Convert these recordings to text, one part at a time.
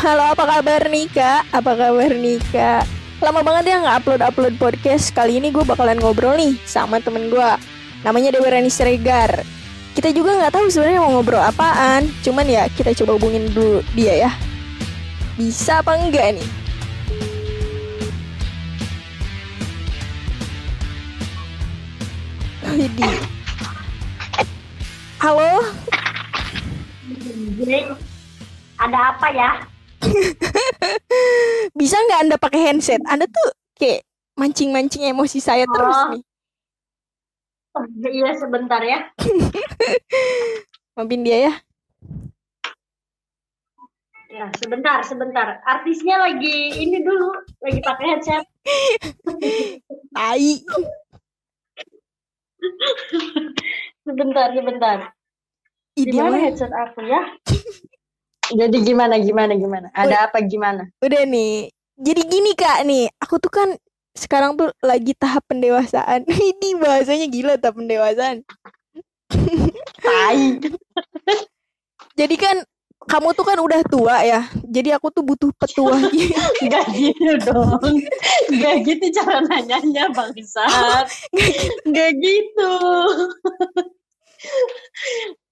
Halo, apa kabar Nika? Apa kabar Nika? Lama banget ya nggak upload-upload podcast. Kali ini gue bakalan ngobrol nih sama temen gue. Namanya Dewi Rani Siregar. Kita juga nggak tahu sebenarnya mau ngobrol apaan. Cuman ya kita coba hubungin dulu dia ya. Bisa apa enggak nih? Widih. Halo, ada apa ya? bisa nggak anda pakai handset? Anda tuh kayak mancing-mancing emosi saya terus Oh. nih. Oh, iya sebentar ya. Maafin dia ya. Ya, sebentar, sebentar. Artisnya lagi ini dulu, lagi pakai headset. Tai. Sebentar, sebentar. Ih, Di dia mana mah- headset aku ya? Jadi gimana, gimana, gimana? Ada apa gimana? Udah nih. Jadi gini kak nih, aku tuh kan sekarang tuh lagi tahap pendewasaan. Ini bahasanya gila tahap pendewasaan. Tai. Jadi kan kamu tuh kan udah tua ya. Jadi aku tuh butuh petua. Gak gitu dong. Gak gitu cara nanyanya, Bangsat. Gak gitu.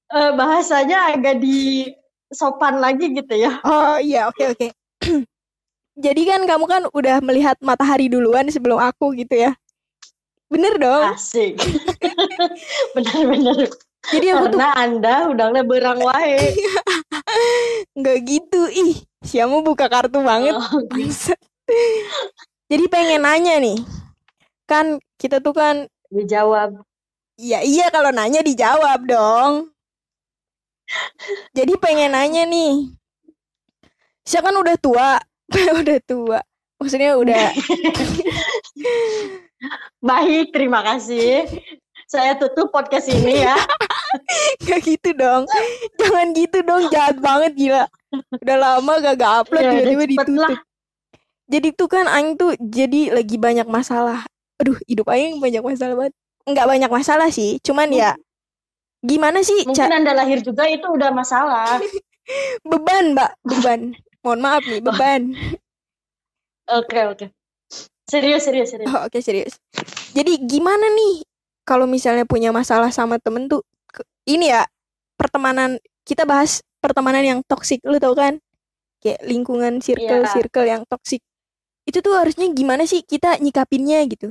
Eh, bahasanya agak di sopan lagi gitu ya. oh iya, oke oke. Jadi kan kamu kan udah melihat matahari duluan sebelum aku gitu ya. Bener dong. Asik. Benar-benar. Jadi aku tuh Karena Anda udangnya berang wae. nggak gitu. Ih, siamu buka kartu banget. Oh. Jadi pengen nanya nih. Kan kita tuh kan dijawab. Iya iya kalau nanya dijawab dong. Jadi pengen nanya nih. Saya kan udah tua, udah tua. Maksudnya udah Baik, terima kasih. Saya tutup podcast ini ya. Gak gitu dong. Jangan gitu dong, jahat banget gila. Udah lama gak gak upload Ya tiba-tiba ditutup. lah. Jadi tuh kan Aing tuh jadi lagi banyak masalah. Aduh, hidup Aing banyak masalah banget. Enggak banyak masalah sih, cuman ya gimana sih Mungkin Anda lahir juga itu udah masalah. beban, Mbak, beban. Mohon maaf nih, beban. Oke, oke. Serius, serius, serius. Oh, Oke serius. Jadi gimana nih kalau misalnya punya masalah sama temen tuh ini ya pertemanan kita bahas pertemanan yang toksik lu tau kan kayak lingkungan circle Iya. circle yang toksik itu tuh harusnya gimana sih kita nyikapinnya gitu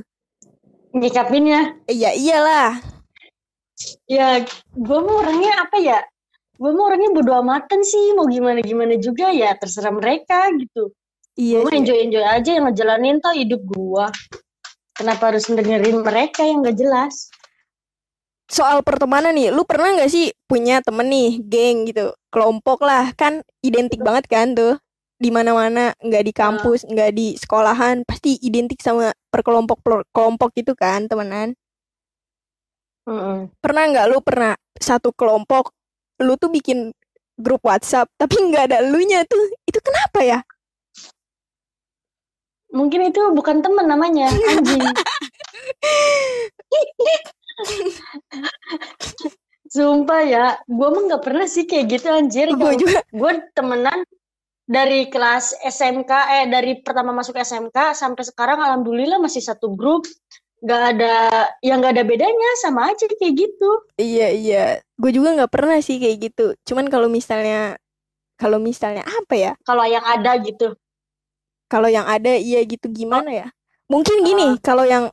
Nyikapinnya. Eh, ya iyalah Ya, gue mau orangnya apa ya? Gue mau orangnya bodo amatan sih. Mau gimana-gimana juga ya. Terserah mereka gitu. iya Gue sih. enjoy-enjoy aja yang ngejalanin tuh hidup gue. Kenapa harus dengerin mereka yang gak jelas? soal pertemanan nih lu pernah nggak sih punya temen nih geng gitu kelompok lah kan identik banget kan tuh di mana-mana nggak di kampus nggak di sekolahan pasti identik sama perkelompok kelompok gitu kan temenan Mm-mm. pernah nggak lu pernah satu kelompok lu tuh bikin grup WhatsApp tapi nggak ada elunya tuh itu kenapa ya Mungkin itu bukan temen namanya, anjing. Sumpah ya, gue mah nggak pernah sih kayak gitu anjir. gue juga Gue temenan dari kelas SMK, eh dari pertama masuk SMK sampai sekarang alhamdulillah masih satu grup. Gak ada, yang gak ada bedanya, sama aja kayak gitu. iya iya. Gue juga nggak pernah sih kayak gitu. Cuman kalau misalnya kalau misalnya apa ya? Kalau yang ada gitu. kalau yang ada iya gitu. Gimana ya? Mungkin gini kalau yang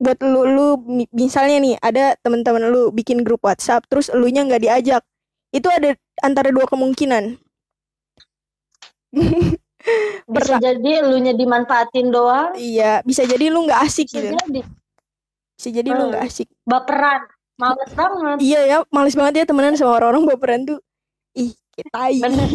buat lu lu mi- misalnya nih ada teman-teman lu bikin grup WhatsApp terus elunya nggak diajak. Itu ada antara dua kemungkinan Bisa Perta- jadi elunya dimanfaatin doang. iya bisa jadi lu nggak asik Bisa gitu jadi bisa jadi lu Hmm. nggak asik baperan. Males banget. Iya ya, males banget ya temenan sama orang-orang baperan tuh. Ih, kita Bener.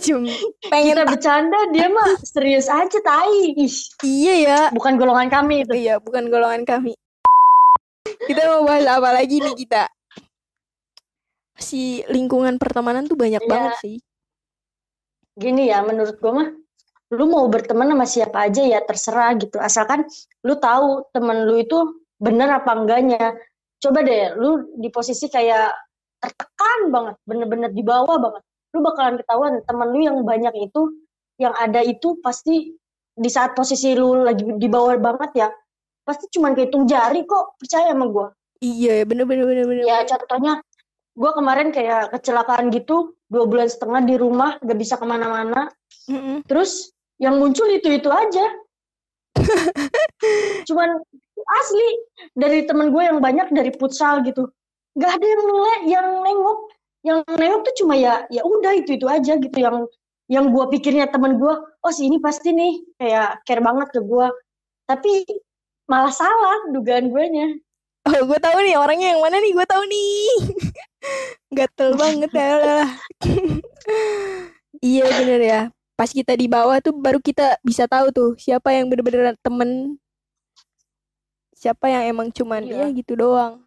Cum, pengen Kita bercanda, dia mah serius aja, tai. Ih, iya ya. bukan golongan kami itu. Iya, bukan golongan kami. Kita mau bahas apa lagi nih kita? Si lingkungan pertemanan tuh banyak Iya. banget sih. Gini ya menurut gue mah lu mau berteman sama siapa aja ya terserah gitu. Asalkan lu tahu temen lu itu bener apa enggaknya. Coba deh lu di posisi kayak tertekan banget bener-bener di bawah banget. Lu bakalan ketahuan temen lu yang banyak itu yang ada itu pasti di saat posisi lu lagi di bawah banget ya pasti cuma kehitung jari kok percaya sama gue Iya, bener bener bener bener. ya contohnya gue kemarin kayak kecelakaan gitu dua bulan setengah di rumah gak bisa ke mana-mana. Mm-mm. terus yang muncul itu itu aja. Cuman asli dari temen gue yang banyak dari futsal gitu. Nggak ada yang nilai yang nengok. Yang nengok tuh cuma ya ya udah itu itu aja gitu. Yang yang gue pikirnya temen gue oh si ini pasti nih kayak care banget ke gue tapi malah salah dugaan gue nya Oh, gue tahu nih orangnya yang mana nih, gue tahu nih. Gatel banget ya. iya bener ya. Pas kita di bawah tuh baru kita bisa tahu tuh siapa yang bener-bener temen, siapa yang emang cuman Iya. ya gitu doang.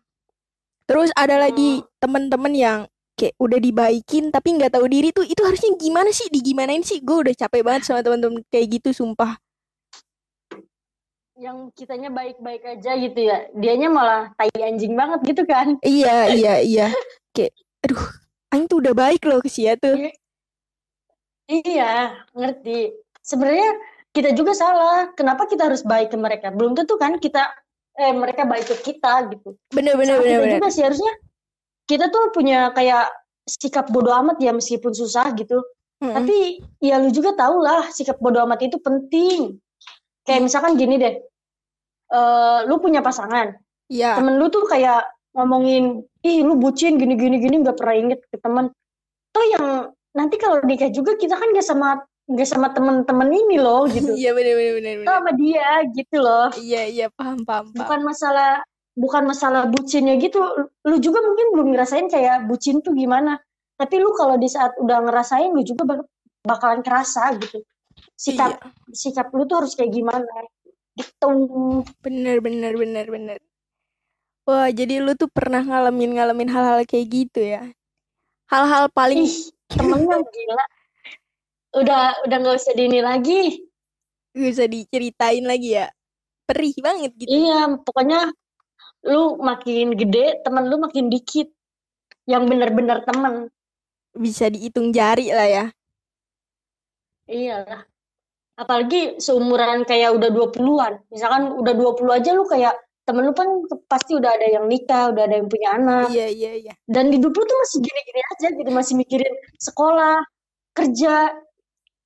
Terus ada lagi temen-temen yang kayak udah dibaikin tapi nggak tahu diri tuh itu harusnya gimana sih digimanain sih gue udah capek banget sama temen-temen kayak gitu sumpah yang kitanya baik-baik aja gitu ya dianya malah tai anjing banget gitu kan iya iya iya kayak aduh Aing tuh udah baik loh ke Sia tuh Iya, ngerti. Sebenarnya kita juga salah. Kenapa kita harus baik ke mereka? Belum tentu kan kita eh mereka baik ke kita gitu. bener bener bener kita bener juga sih harusnya kita tuh punya kayak sikap bodoh amat ya meskipun susah gitu. Mm-mm. Tapi ya lu juga tau lah sikap bodoh amat itu penting. Kayak misalkan gini deh. Eh lu punya pasangan. Iya. Temen lu tuh kayak ngomongin, ih lu bucin gini gini gini nggak pernah inget ke temen. Tuh yang nanti kalau nikah juga kita kan gak sama gak sama temen-temen ini loh gitu. Iya bener Kita bener. sama dia gitu loh. Iya iya paham paham paham. Bukan masalah bukan masalah bucinnya gitu. Lu juga mungkin belum ngerasain kayak bucin tuh gimana. Tapi lu kalau di saat udah ngerasain lu juga bak- bakalan kerasa gitu. Sikap Iya, sikap lu tuh harus kayak gimana. Gitu. bener bener bener bener. Wah jadi lu tuh pernah ngalamin ngalamin hal-hal kayak gitu ya? Hal-hal paling Ih, temennya gila. Udah udah nggak usah dini lagi. bisa diceritain lagi ya? Perih banget gitu. Iya, pokoknya lu makin gede, temen lu makin dikit. Yang bener-bener temen. Bisa dihitung jari lah ya. Iyalah. Apalagi seumuran kayak udah 20-an. Misalkan udah 20 aja lu kayak temen lu kan pasti udah ada yang nikah, udah ada yang punya anak. Iya iya iya. Dan hidup lu tuh masih gini-gini aja gitu, masih mikirin sekolah, kerja,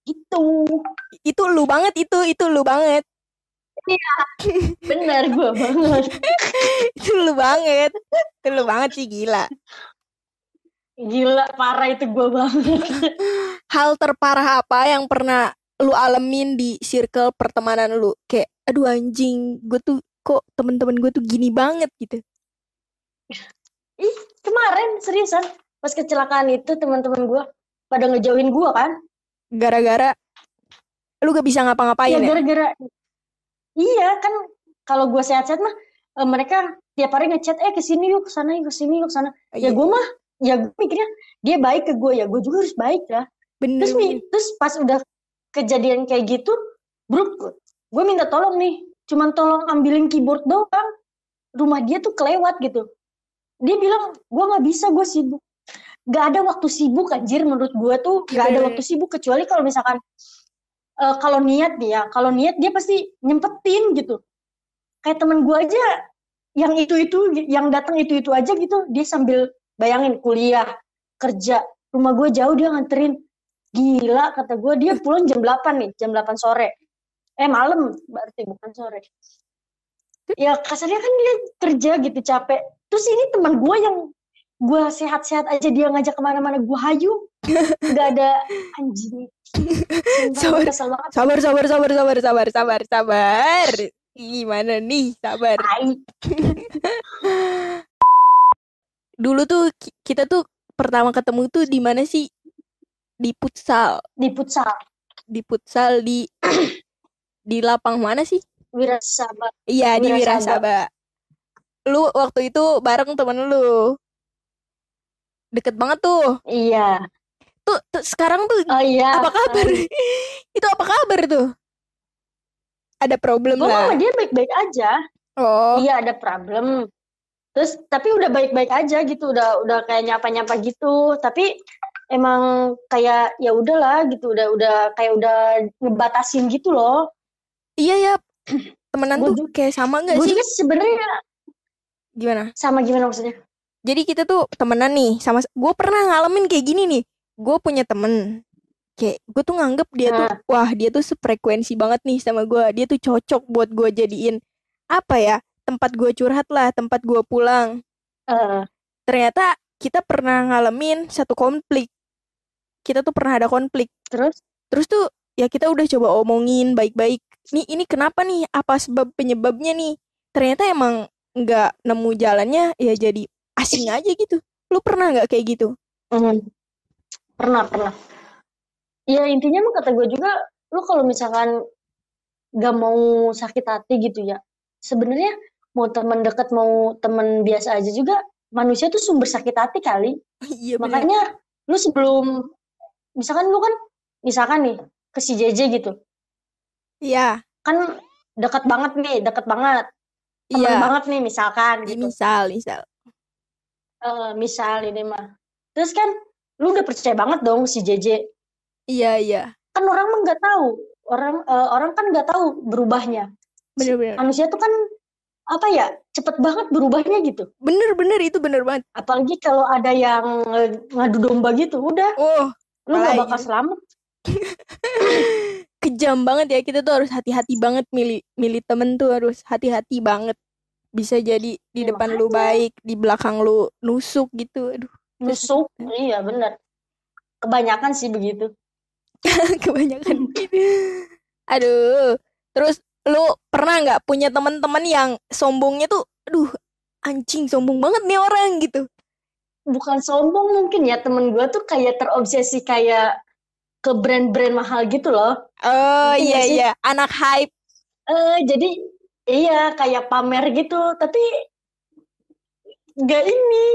gitu. Itu lu banget itu itu lu banget. Bener gue banget. Itu lu banget. Itu lu banget sih gila. Gila, parah itu gue banget. Hal terparah apa yang pernah lu alamin di circle pertemanan lu? Kayak aduh anjing, gue tuh kok temen-temen gue tuh gini banget gitu. Ih, kemarin seriusan pas kecelakaan itu teman-teman gue pada ngejauhin gue kan? Gara-gara lu gak bisa Ya ngapa-ngapain ya? gara-gara iya kan kalau gue sehat-sehat mah eh, mereka tiap hari ngechat eh ke sini yuk ke sana yuk ke sini yuk ke sana. Iya, Ya gue mah ya gue mikirnya dia baik ke gue ya gue juga harus baik ya. bener, Terus mi- terus pas udah kejadian kayak gitu, bro, gue minta tolong nih, cuman tolong ambilin keyboard doang. Rumah dia tuh kelewat gitu. Dia bilang, gue nggak bisa, gue sibuk. Gak ada waktu sibuk anjir menurut gue tuh gak ada waktu sibuk kecuali kalau misalkan eh, kalau niat ya, kalau niat dia pasti nyempetin gitu. Kayak temen gue aja yang itu itu yang datang itu itu aja gitu, dia sambil bayangin kuliah, kerja, rumah gue jauh dia nganterin Gila kata gue dia pulang jam 8 nih, jam 8 sore. Eh malam berarti bukan sore. Ya kasarnya kan dia kerja gitu capek. Terus ini teman gue yang gue sehat-sehat aja dia ngajak ke mana-mana gue hayu. Gak ada anjing. Sabar. Sabar, sabar, sabar, sabar, sabar, sabar, sabar. Gimana nih, sabar. Dulu tuh ki- kita tuh pertama ketemu tuh di mana sih? Di futsal, Di futsal. di futsal di di lapang mana sih? Wirasaba. Iya, di Wirasaba. Lu waktu itu bareng temen lu. Deket banget tuh. Iya. Tuh, tuh sekarang tuh Oh iya. apa kabar? itu apa kabar tuh? Ada problem lah. sama dia baik-baik aja. Oh, Iya ada problem. Terus tapi udah baik-baik aja gitu, udah udah kayak nyapa-nyapa gitu. Tapi emang kayak ya udahlah gitu udah udah kayak udah ngebatasin gitu loh Iya ya, temenan Gua tuh kayak sama nggak sih? juga sebenarnya Gimana? sama gimana maksudnya Jadi kita tuh temenan nih sama gue pernah ngalamin kayak gini nih. Gue punya temen kayak gue tuh nganggep dia tuh wah dia tuh sefrekuensi banget nih sama gue. Dia tuh cocok buat gue jadiin apa ya tempat gue curhat lah, tempat gue pulang. Eh, Ternyata kita pernah ngalamin satu konflik. Kita tuh pernah ada konflik. terus Terus tuh ya kita udah coba omongin baik-baik. Nih ini kenapa nih? Apa sebab penyebabnya nih? Ternyata emang nggak nemu jalannya ya jadi asing aja gitu. Lu pernah nggak kayak gitu? hmm, pernah pernah ya intinya mah kata gue juga lu kalau misalkan gak mau sakit hati gitu ya sebenarnya mau teman dekat mau teman biasa aja juga manusia tuh sumber sakit hati kali Iya bener. makanya lu sebelum misalkan lu kan misalkan nih ke si JJ gitu. Iya, kan dekat banget nih dekat banget. Teman iya. banget nih misalkan Ya, gitu. misal, misal. Eh, misal ini mah. Terus kan lu udah percaya banget dong si JJ Iya, iya. kan orang mah nggak tahu. Orang eh, orang kan nggak tahu berubahnya. Bener-bener. manusia tuh kan apa ya cepet banget berubahnya gitu. Bener-bener itu bener banget. apalagi kalau ada yang ngadu domba gitu udah. Oh, lu nggak apalagi. bakal selamat kejam banget ya. Kita tuh harus hati-hati banget milih milih temen tuh harus hati-hati banget. Bisa jadi di Ya, depan lu makanya. baik, di belakang lu nusuk gitu. Aduh, nusuk iya bener kebanyakan sih begitu kebanyakan. Aduh. Terus lu pernah nggak punya teman-teman yang sombongnya tuh, aduh, anjing sombong banget nih orang gitu. Bukan sombong mungkin ya temen gue tuh kayak terobsesi kayak ke brand-brand mahal gitu loh. Oh Ngerti iya iya, anak hype. eh jadi iya kayak pamer gitu. Tapi nggak ini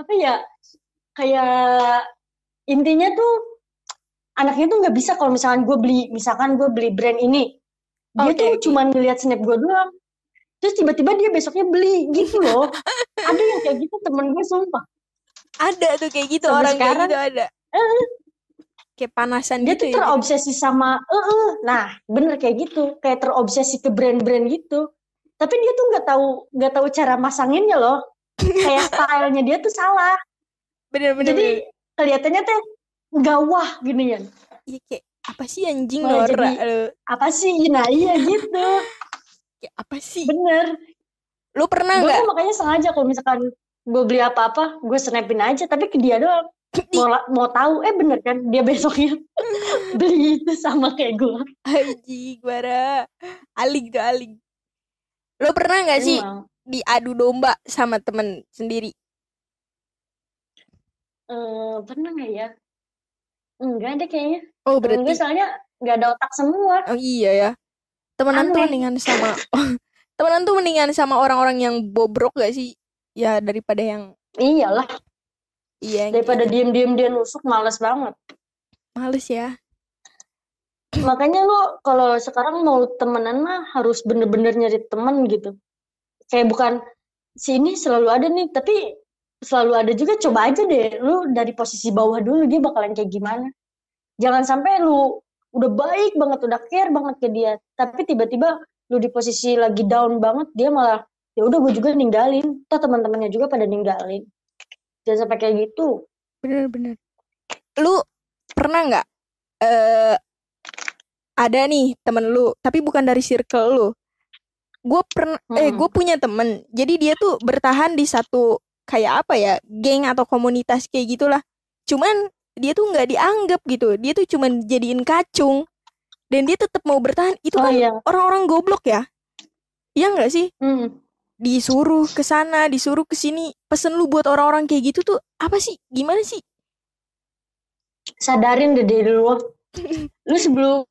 apa ya kayak intinya tuh anaknya tuh nggak bisa kalau misalkan gue beli misalkan gue beli brand ini. Dia Oke, tuh oke. cuman ngeliat snap gue doang. Terus tiba-tiba dia besoknya beli gitu loh. Ada yang kayak gitu temen gue sumpah Ada tuh kayak gitu Sampai orang sekarang, kayak gitu ada. eh, Kayak panasan dia gitu tuh ya. terobsesi sama eh eh. nah bener kayak gitu kayak terobsesi ke brand-brand gitu tapi dia tuh nggak tahu nggak tahu cara masanginnya loh kayak stylenya dia tuh salah Bener-bener. jadi kelihatannya teh nggak wah gini ya Iya kayak apa sih anjing Malah Nora? jadi- apa sih nah iya gitu kayak apa sih? bener Lu pernah nggak? makanya sengaja kalau misalkan gue beli apa-apa gue snapin aja tapi ke dia doang mau mau tahu eh bener kan dia besoknya beli itu sama kayak gue Anjing, bara. Aling tuh aling. Lu pernah nggak sih diadu domba sama temen sendiri? Eh, pernah nggak ya enggak deh kayaknya Oh Temen gue berarti. soalnya nggak ada otak semua Oh iya ya. Temenan tuh Aneh. mendingan sama temenan tuh mendingan sama orang-orang yang bobrok gak sih? Ya daripada yang iyalah. Iya daripada kayak diem-diem dia nusuk males banget. Males ya. makanya lo kalau sekarang mau temenan mah harus bener-bener nyari temen gitu. Kayak bukan si ini selalu ada nih tapi selalu ada juga coba aja deh. Lu dari posisi bawah dulu dia bakalan kayak gimana. Jangan sampai lu udah baik banget udah care banget ke dia tapi tiba-tiba lu di posisi lagi down banget dia malah ya udah gue juga ninggalin toh teman-temannya juga pada ninggalin jangan sampai kayak gitu Bener-bener. Lu pernah nggak eh ada nih temen lu, tapi bukan dari circle lu. Gue pernah, eh Mm-mm. gue punya temen. Jadi dia tuh bertahan di satu kayak apa ya, geng atau komunitas kayak gitulah. Cuman dia tuh nggak dianggap gitu. Dia tuh cuman jadiin kacung. Dan dia tetap mau bertahan. Itu oh kan iya orang-orang goblok ya. Iya nggak sih? Hmm. Disuruh ke sana, disuruh ke sini. Pesen lu buat orang-orang kayak gitu tuh apa sih? Gimana sih? sadarin deh diri lu lu sebelum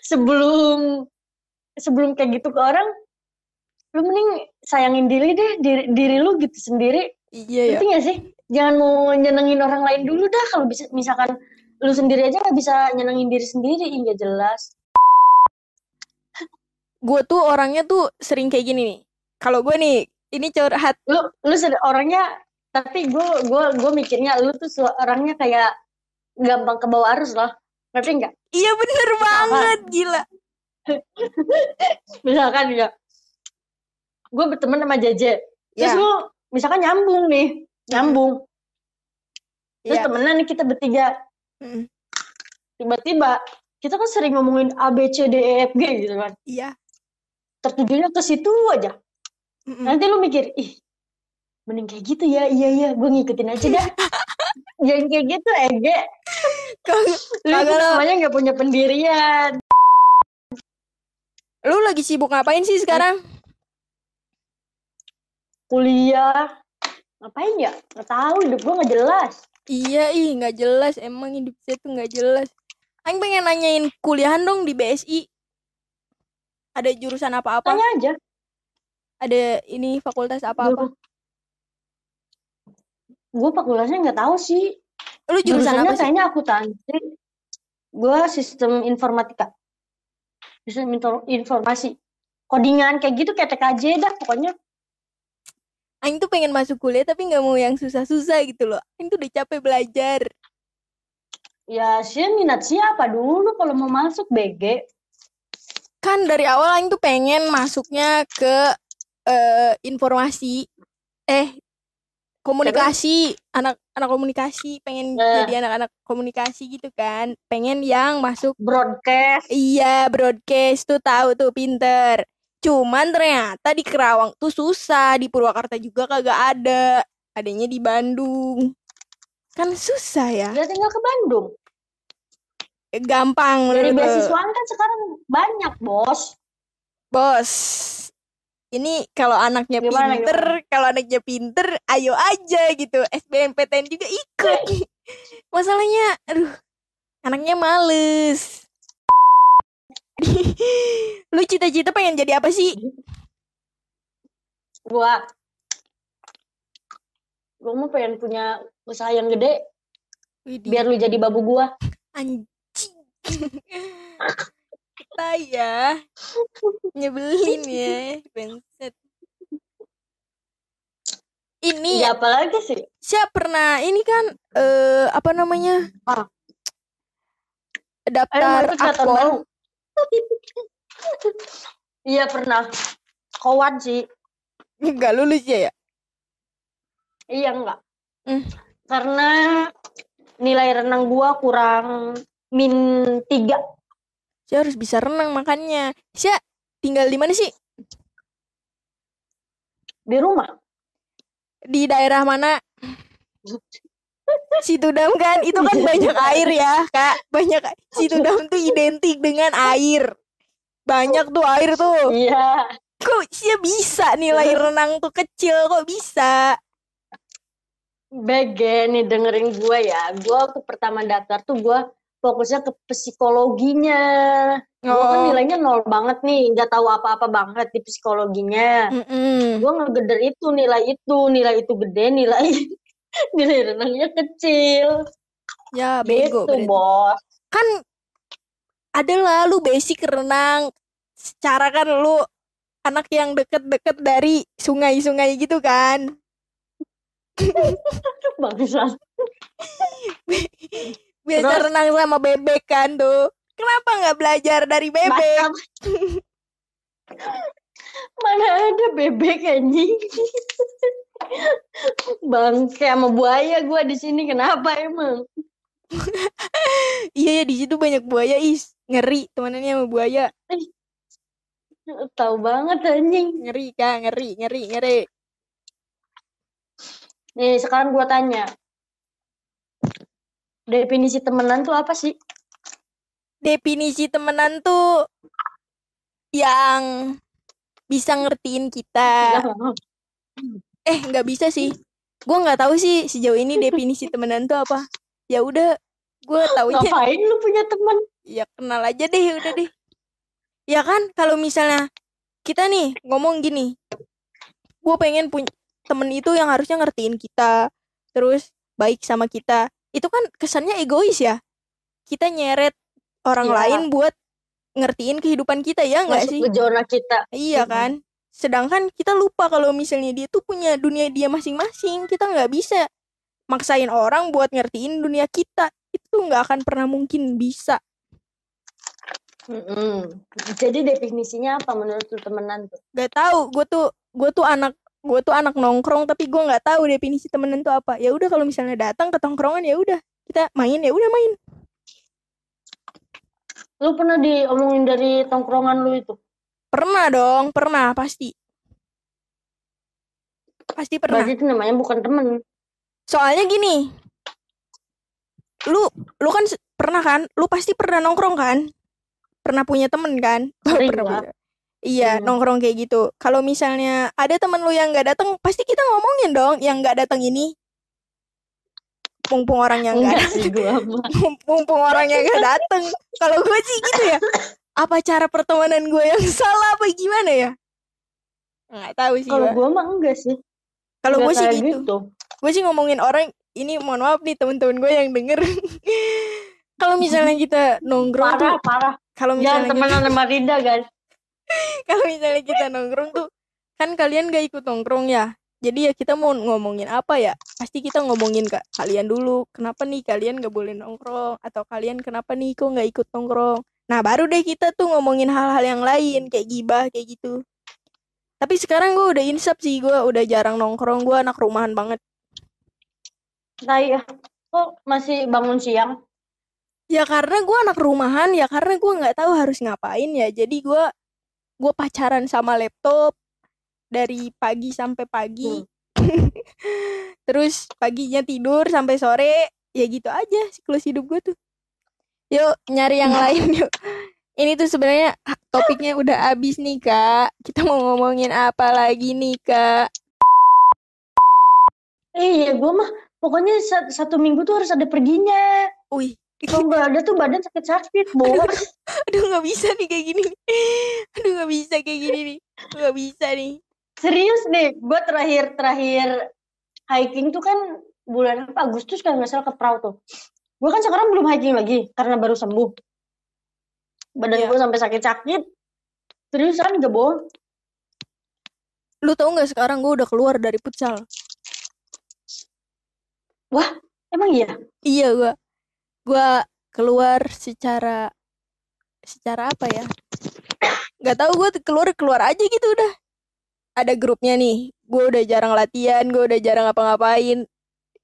sebelum sebelum kayak gitu ke orang lu mending sayangin diri deh diri, diri lu gitu sendiri Iya ya. gak sih jangan mau nyenengin orang lain dulu dah kalau bisa misalkan lu sendiri aja nggak bisa nyenengin diri sendiri nggak jelas gue tuh orangnya tuh sering kayak gini nih. Kalau gue nih, ini curhat. lu lu orangnya tapi gue gue gue mikirnya lu tuh orangnya kayak gampang ke bawah arus loh ngerti nggak Iya bener banget gila. misalkan ya gue berteman sama Jeje terus Ya. lu misalkan nyambung nih nyambung terus Iya. temenan nih kita bertiga Mm, tiba-tiba kita kan sering ngomongin A B C D E F G gitu kan Iya. Tertujunya ke situ aja. Mm-mm. nanti lu mikir ih mending kayak gitu ya. Iya iya gue ngikutin aja dah. Jangan kayak gitu Ege. Lu namanya nggak punya pendirian. Lu lagi sibuk ngapain sih sekarang? kuliah. Ngapain ya? Nggak tahu hidup gue nggak jelas. Iya ih nggak jelas. Emang hidup saya tuh nggak jelas. Aing pengen nanyain kuliahan dong di BSI. Ada jurusan apa-apa? tanya aja Ada ini fakultas apa-apa? gue fakultasnya nggak tahu sih Lu jurusan jurusannya apa sih? kayaknya akuntansi gue sistem informatika sistem infor- informasi codingan kayak gitu kayak TKJ dah pokoknya Aing tuh pengen masuk kuliah tapi nggak mau yang susah-susah gitu loh. Aing tuh udah capek belajar. ya sih minat siapa dulu kalau mau masuk BG Kan dari awal Aing tuh pengen masuknya ke eh, informasi eh komunikasi anak anak komunikasi pengen Eh. jadi anak-anak komunikasi gitu kan pengen yang masuk broadcast Iya, broadcast tuh tahu tuh pinter. Cuman ternyata di Kerawang tuh susah, di Purwakarta juga kagak ada. Adanya di Bandung. Kan susah ya. dia tinggal ke Bandung Gampang dari beasiswaan kan sekarang banyak bos Bos. Ini kalau anaknya Gimana, pinter, kalau anaknya pinter, ayo aja gitu. SBMPTN juga ikut. Masalahnya, aduh, anaknya males. Lu cita-cita pengen jadi apa sih? gua gua mau pengen punya usaha yang gede Widih. biar lu jadi babu gua anjing kita ya nyebelin ya Bangsat. ini ya apalagi sih siapa pernah ini kan eh apa namanya Ah. Daftar akpol. Iya pernah. Kowan sih. nggak lulus ya ya Iya enggak. Hmm. Karena nilai renang gua kurang min tiga. Saya harus bisa renang makanya saya tinggal di mana sih? Di rumah. di daerah mana? Situdam kan? Itu kan banyak air ya kak. Banyak Situdam tuh identik dengan air. Banyak tuh air tuh. Iya. kok sih bisa nilai renang tuh kecil? Kok bisa? BG nih dengerin gua ya. Gua waktu pertama daftar tuh gua fokusnya ke psikologinya. Gua kan Oh. nilainya nol banget nih, nggak tahu apa-apa banget di psikologinya. Mm-mm. Gue ngegeder itu nilai itu, nilai itu gede, nilai nilai renangnya kecil. ya bego gitu, berarti. bos. kan ada lah lu basic renang secara kan lu anak yang deket-deket dari sungai-sungai gitu kan Bangsat. biasa Terus? renang sama bebek kan tuh kenapa nggak belajar dari bebek. Mana ada bebek anjing? Bangke sama buaya gua di sini kenapa emang? iya ya di situ banyak buaya is ngeri temanannya sama buaya Tahu banget anjing. ngeri kak ngeri ngeri ngeri Nih, sekarang gua tanya. Definisi temenan tuh apa sih? definisi temenan tuh yang bisa ngertiin kita. Eh nggak bisa sih. Gue nggak tahu sih sejauh ini definisi temenan tuh apa. Ya udah gue taunya Ngapain lu punya teman? ya kenal aja deh udah deh. Ya kan kalau misalnya kita nih ngomong gini gue pengen punya temen itu yang harusnya ngertiin kita terus baik sama kita itu kan kesannya egois ya kita nyeret orang Iya. lain buat ngertiin kehidupan kita ya nggak sih ke zona kita. iya Mm-mm. kan sedangkan kita lupa kalau misalnya dia tuh punya dunia dia masing-masing kita nggak bisa maksain orang buat ngertiin dunia kita itu nggak akan pernah mungkin bisa Mm-mm. Jadi definisinya apa menurut lu temenan tuh? Gak tahu gue tuh gue tuh anak gue tuh anak nongkrong tapi gue nggak tahu definisi temenan tuh apa. Ya udah kalau misalnya datang ke tongkrongan ya udah kita main ya udah main. Lu pernah diomongin dari tongkrongan lu itu? pernah dong pernah pasti. Pasti pernah. Berarti itu namanya bukan temen. soalnya gini lu lu kan pernah kan? Lu pasti pernah nongkrong kan? Pernah punya temen kan? Pernah punya. Iya Hmm. nongkrong kayak gitu kalau misalnya ada temen lu yang nggak datang pasti kita ngomongin dong yang nggak datang ini mumpung orangnya nggak Enggak sih gua mah. mumpung orangnya nggak datang kalau gue sih gitu ya apa cara pertemanan gue yang salah apa gimana ya nggak tahu sih Kalau gue mah enggak sih. kalau gue sih kayak gitu gue sih ngomongin orang ini mohon maaf nih temen-temen gue yang denger kalau misalnya kita nongkrong tuh Parah, parah. kalau Jangan misalnya kita, temenan sama Rida, guys. kalau misalnya kita nongkrong tuh kan kalian gak ikut nongkrong ya? Jadi ya kita mau ngomongin apa ya? Pasti kita ngomongin ke kalian dulu kenapa nih kalian gak boleh nongkrong? Atau kalian kenapa nih kok nggak ikut nongkrong? Nah baru deh kita tuh ngomongin hal-hal yang lain kayak gibah kayak gitu. Tapi sekarang gue udah insap sih gue udah jarang nongkrong gue anak rumahan banget. Nah, iya. Kok masih bangun siang? Ya karena gue anak rumahan ya karena gue nggak tahu harus ngapain ya. Jadi gue gue pacaran sama laptop dari pagi sampai pagi. Terus paginya tidur sampai sore ya gitu aja siklus hidup gue tuh. Yuk nyari yang lain yuk. Ini tuh sebenarnya topiknya udah habis nih kak. Kita mau ngomongin apa lagi nih kak? Iya, gua mah pokoknya sa- satu minggu tuh harus ada perginya. wih Kalau nggak ada tuh badan sakit-sakit, bos. aduh nggak bisa nih kayak gini aduh nggak bisa kayak gini nih nggak bisa nih Serius deh, gua terakhir terakhir hiking tuh kan bulan apa Agustus kalau nggak salah ke Prau tuh. Gua kan sekarang belum hiking lagi karena baru sembuh. Badan Iya. gua sampai sakit-sakit. Seriusan gak bohong. lu tau nggak sekarang gue udah keluar dari futsal Emang iya? Iya gua gua keluar secara secara apa ya? Gak tahu gua tuh keluar keluar aja gitu udah. Ada grupnya nih. Gua udah jarang latihan, gua udah jarang apa-ngapain.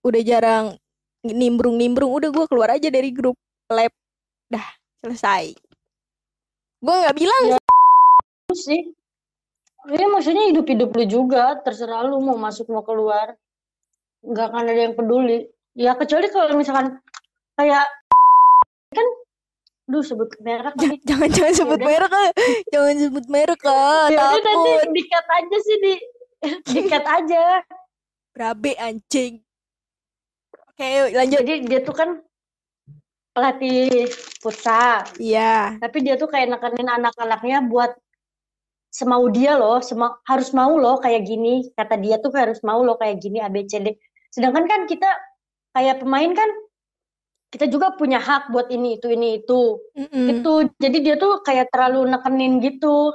Udah jarang nimbrung-nimbrung, udah gua keluar aja dari grup lab. Dah, selesai. Gua nggak bilang Terus sih. Iya maksudnya hidup-hidup lu juga, terserah lu mau masuk mau keluar. Nggak akan ada yang peduli. Ya kecuali kalau misalkan kayak kan duh sebut merek lagi. jangan jangan sebut Yaudah. merek ah. jangan sebut merek ah Ya udah nanti takut dikat aja sih di dikat aja. berabe anjing oke yuk lanjut Jadi dia tuh kan pelatih futsal, iya tapi dia tuh kayak nekenin anak-anaknya buat semau dia loh, sema- harus mau loh kayak gini. Kata dia tuh harus mau loh kayak gini ABCD. Sedangkan kan kita kayak pemain kan kita juga punya hak buat ini itu ini itu Mm-mm. gitu. Jadi dia tuh kayak terlalu nekenin gitu.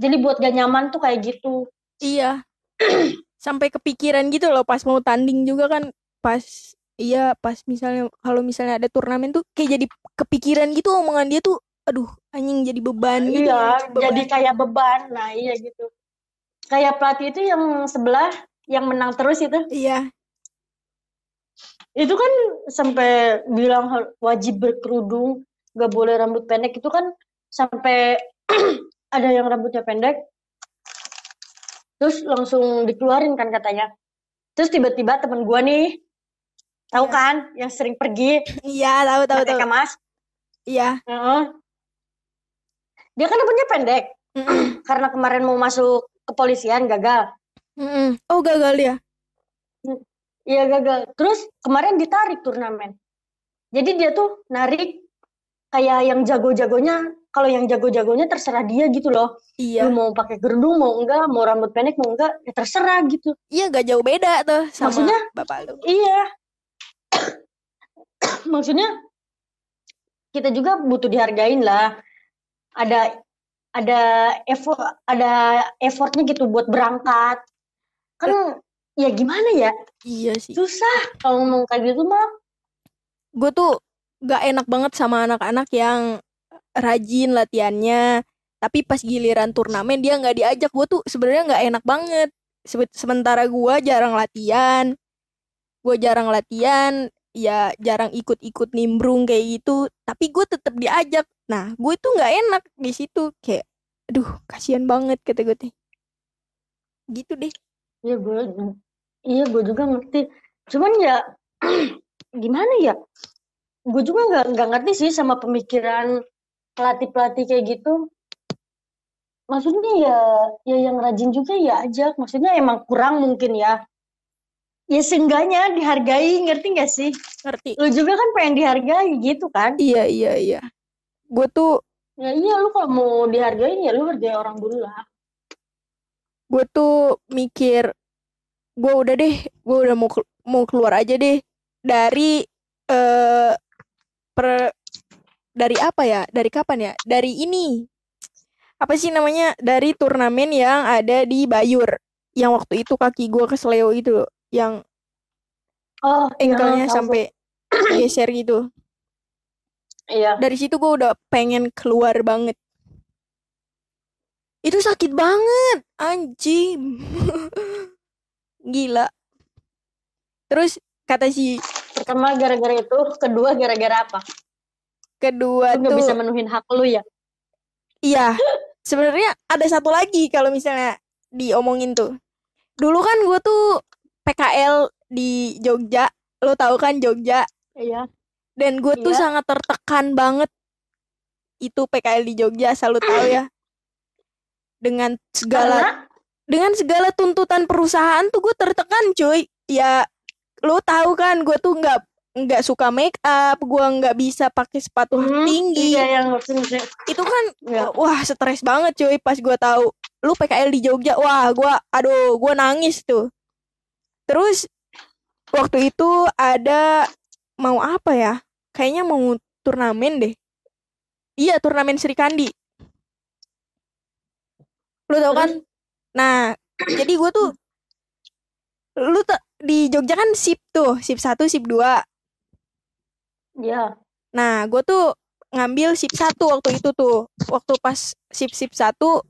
Jadi buat gak nyaman tuh kayak gitu. Iya. Sampai kepikiran gitu loh pas mau tanding juga kan pas iya pas misalnya kalau misalnya ada turnamen tuh kayak jadi kepikiran gitu omongan dia tuh aduh anjing jadi beban gitu. Iya, beban. jadi kayak beban. Nah, iya gitu. Kayak pelatih itu yang sebelah yang menang terus itu. Iya. Itu kan sampai bilang wajib berkerudung, gak boleh rambut pendek. Itu kan sampai ada yang rambutnya pendek. Terus langsung dikeluarin kan katanya. Terus tiba-tiba temen gua nih, tahu Iya. kan, yang sering pergi Iya, tahu tahu tahu. kemas. Iya. Heeh. Dia kan rambutnya pendek. Karena kemarin mau masuk kepolisian gagal. Mm-mm. Oh, gagal ya. Iya gagal. Terus kemarin ditarik turnamen. Jadi dia tuh narik kayak yang jago-jagonya. Kalau yang jago-jagonya terserah dia gitu loh. Iya. Lu mau pakai kerudung mau enggak, mau rambut pendek mau enggak, ya terserah gitu. Iya, gak jauh beda tuh sama Maksudnya? bapak lu. Iya. Maksudnya kita juga butuh dihargain lah. Ada ada effort ada effortnya gitu buat berangkat kan ya gimana ya? Iya sih. Susah kalau ngomong kayak gitu mah gue tuh gak enak banget sama anak-anak yang rajin latihannya. Tapi pas giliran turnamen dia nggak diajak. Gue tuh sebenarnya nggak enak banget. Sementara gue jarang latihan. Gue jarang latihan. Ya jarang ikut-ikut nimbrung kayak gitu. Tapi gue tetap diajak. Nah gue tuh nggak enak di situ. Kayak aduh kasihan banget kata gue teh gitu deh. Iya gue iya gue juga ngerti. Cuman ya gimana ya? Gue juga nggak nggak ngerti sih sama pemikiran pelatih pelatih kayak gitu. Maksudnya ya ya yang rajin juga ya ajak maksudnya emang kurang mungkin ya. Ya seenggaknya dihargai ngerti gak sih? Ngerti. Lu juga kan pengen dihargai gitu kan? Iya iya iya. Gue tuh ya iya lu kalau mau dihargai ya lu hargai orang dulu lah. Gue tuh mikir gue udah deh gue udah mau mau keluar aja deh. Dari eh uh, per dari apa ya? Dari kapan ya? Dari ini. Apa sih namanya? Dari turnamen yang ada di Bayur. Yang waktu itu kaki gue kesleo itu. Yang oh engkelnya ya, sampai geser gitu. Iya. Dari situ gue udah pengen keluar banget. Itu sakit banget anjing gila. Terus kata si pertama gara-gara itu. Kedua gara-gara apa? Kedua lu tuh bisa menuhin hak lu ya? Iya. Sebenarnya ada satu lagi kalau misalnya diomongin tuh. Dulu kan gue tuh PKL di Jogja. Lo tau kan Jogja? Iya. Dan gue tuh iya. sangat tertekan banget itu PKL di Jogja selalu tahu ya. Dengan segala Karena? Dengan segala tuntutan perusahaan tuh gue tertekan cuy. Ya lo tahu kan gue tuh nggak nggak suka make up gue nggak bisa pakai sepatu hmm, tinggi. iya, yang itu kan ya. wah stres banget cuy pas gue tahu. Lu PKL di Jogja wah gue aduh gue nangis tuh. Terus waktu itu ada mau apa ya? Kayaknya mau turnamen deh. Iya turnamen Sri Kandi. Lu tau kan nah jadi gue tuh lu tuh di Jogja kan sip tuh sip satu sip dua Iya. Nah, gue tuh ngambil sip satu waktu itu tuh. Waktu pas sip sip satu,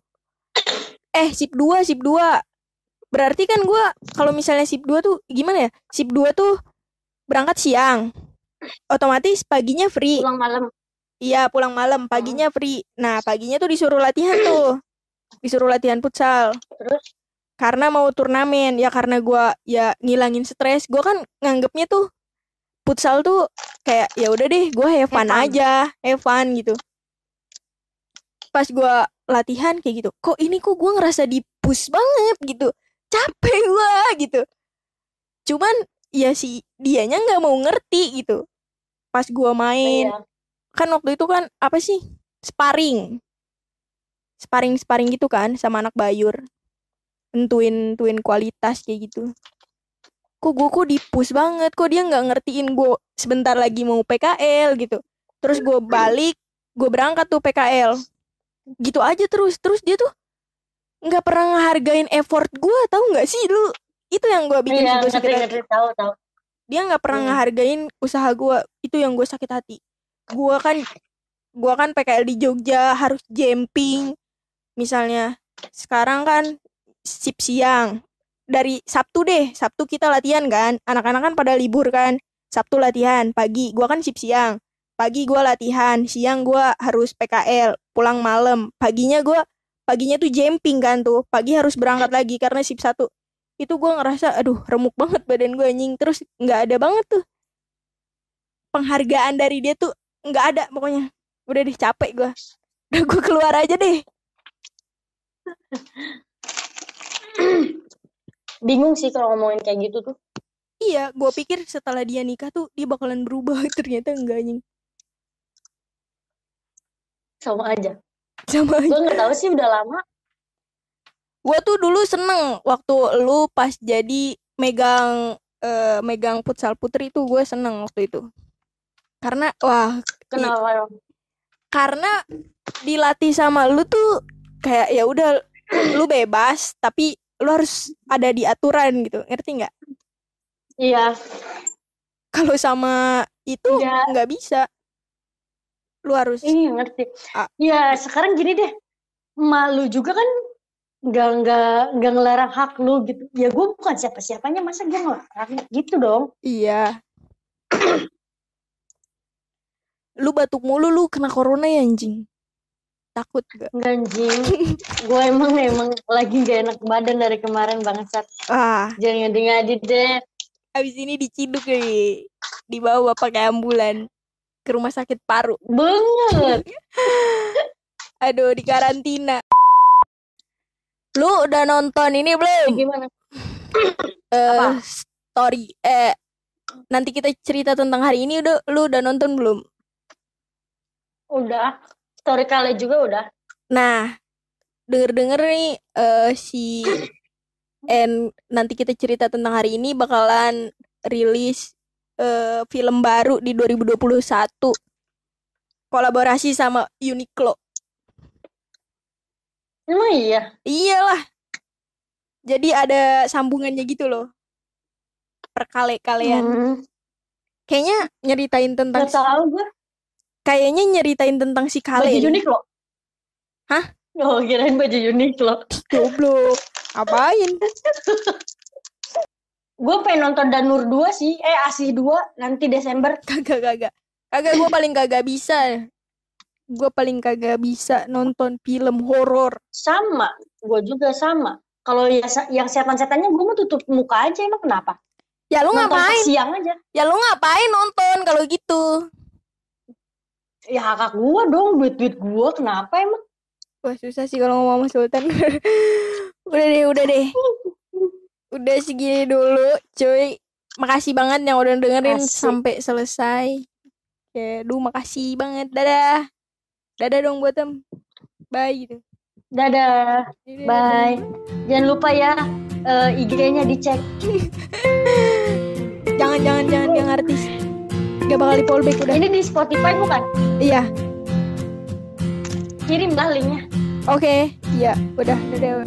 eh sip dua sip dua. Berarti kan gue kalau misalnya sip dua tuh gimana ya? Sip dua tuh berangkat siang. Otomatis paginya free. Pulang malam. Iya, pulang malam. Paginya free. Nah, paginya tuh disuruh latihan tuh. Disuruh latihan futsal. Terus? Karena mau turnamen. Ya karena gue ya ngilangin stres. Gue kan nganggepnya tuh futsal tuh kayak ya udah deh gue have fun aja have fun gitu pas gue latihan kayak gitu kok ini kok gue ngerasa di push banget gitu capek gue gitu cuman ya si dianya nggak mau ngerti gitu pas gue main iya. kan waktu itu kan apa sih sparring sparring sparring gitu kan sama anak bayur. Tentuin tentuin kualitas kayak gitu. Kok gue kok dipus banget kok dia nggak ngertiin gue sebentar lagi mau PKL gitu. Terus gue balik gue berangkat tuh PKL gitu aja terus terus dia tuh nggak pernah ngehargain effort gue tau nggak sih? Lu itu yang gue bikin iya, gue sakit hati. tahu tahu dia nggak pernah hmm. ngehargain usaha gue itu yang gue sakit hati. Gue kan gue kan PKL di Jogja harus jumping misalnya sekarang kan sip siang. Dari Sabtu deh Sabtu kita latihan kan. Anak-anak kan pada libur kan. Sabtu latihan pagi gua kan sip siang. Pagi gua latihan siang gua harus PKL pulang malam. Paginya gua paginya tuh jumping kan tuh. Pagi harus berangkat lagi karena sip satu. Itu gua ngerasa aduh remuk banget badan gua anjing. Terus nggak ada banget tuh. Penghargaan dari dia tuh nggak ada pokoknya. Udah deh capek gua. Udah gua keluar aja deh bingung sih kalau ngomongin kayak gitu tuh. Iya gue pikir setelah dia nikah tuh dia bakalan berubah ternyata enggak nih sama aja. Sama aja. gue nggak tahu sih udah lama. Gue tuh dulu seneng waktu lu pas jadi megang uh, megang futsal putri tuh gue seneng waktu itu. Karena wah kenapa karena dilatih sama lu tuh kayak ya udah lu bebas tapi lu harus ada di aturan gitu ngerti nggak iya kalau sama itu Iya. nggak bisa lu harus Iya ngerti. Ah. Ya sekarang gini deh, malu juga kan nggak nggak nggak ngelarang hak lu gitu. Ya gue bukan siapa siapanya masa gue ngelarang gitu dong. iya lu batuk mulu lu kena corona ya anjing takut gak Nggak anjing. gue emang emang lagi gak enak badan dari kemarin bangsat. ah Jangan ngadi-ngadi deh. abis ini diciduk nih dibawa pakai ambulan ke rumah sakit paru Banget. aduh di karantina lu udah nonton ini belum Gimana? eh Apa? story eh nanti kita cerita tentang hari ini udah lu udah nonton belum Udah. Story kali juga udah. nah denger denger nih eh si and nanti kita cerita tentang hari ini bakalan rilis eh film baru di 2021 kolaborasi sama Uniqlo Emang iya. iyalah jadi ada sambungannya gitu loh perkale-kalean Hmm, kayaknya nyeritain tentang Gak tau gue. Kayaknya nyeritain tentang si Baju Kale unik loh. Hah? Oh kirain baju unik loh. goblok apain Gue pengen nonton Danur 2 sih. Eh Asih 2 nanti Desember. kagak kagak kagak gue paling kagak bisa gue paling kagak bisa nonton film horor Sama. Gue juga sama. Kalau ya, yang setan-setannya gue mau tutup muka aja emang kenapa? ya lu Nonton ngapain siang aja. ya lu ngapain nonton kalau gitu Ya kakak gue dong, duit-duit gue kenapa emang? wah susah sih kalau ngomong sama Sultan. Udah deh udah deh. Udah segini dulu cuy. Makasih banget yang udah dengerin Asik. sampai selesai. Ya duh makasih banget. Dadah. Dadah dong buat tem bye gitu. Dadah, bye. Jangan lupa ya eh, IG-nya dicek. jangan jangan jangan yang artis gak bakal di fallback udah Ini di Spotify bukan? iya Kirim lah linknya. oke iya udah dadah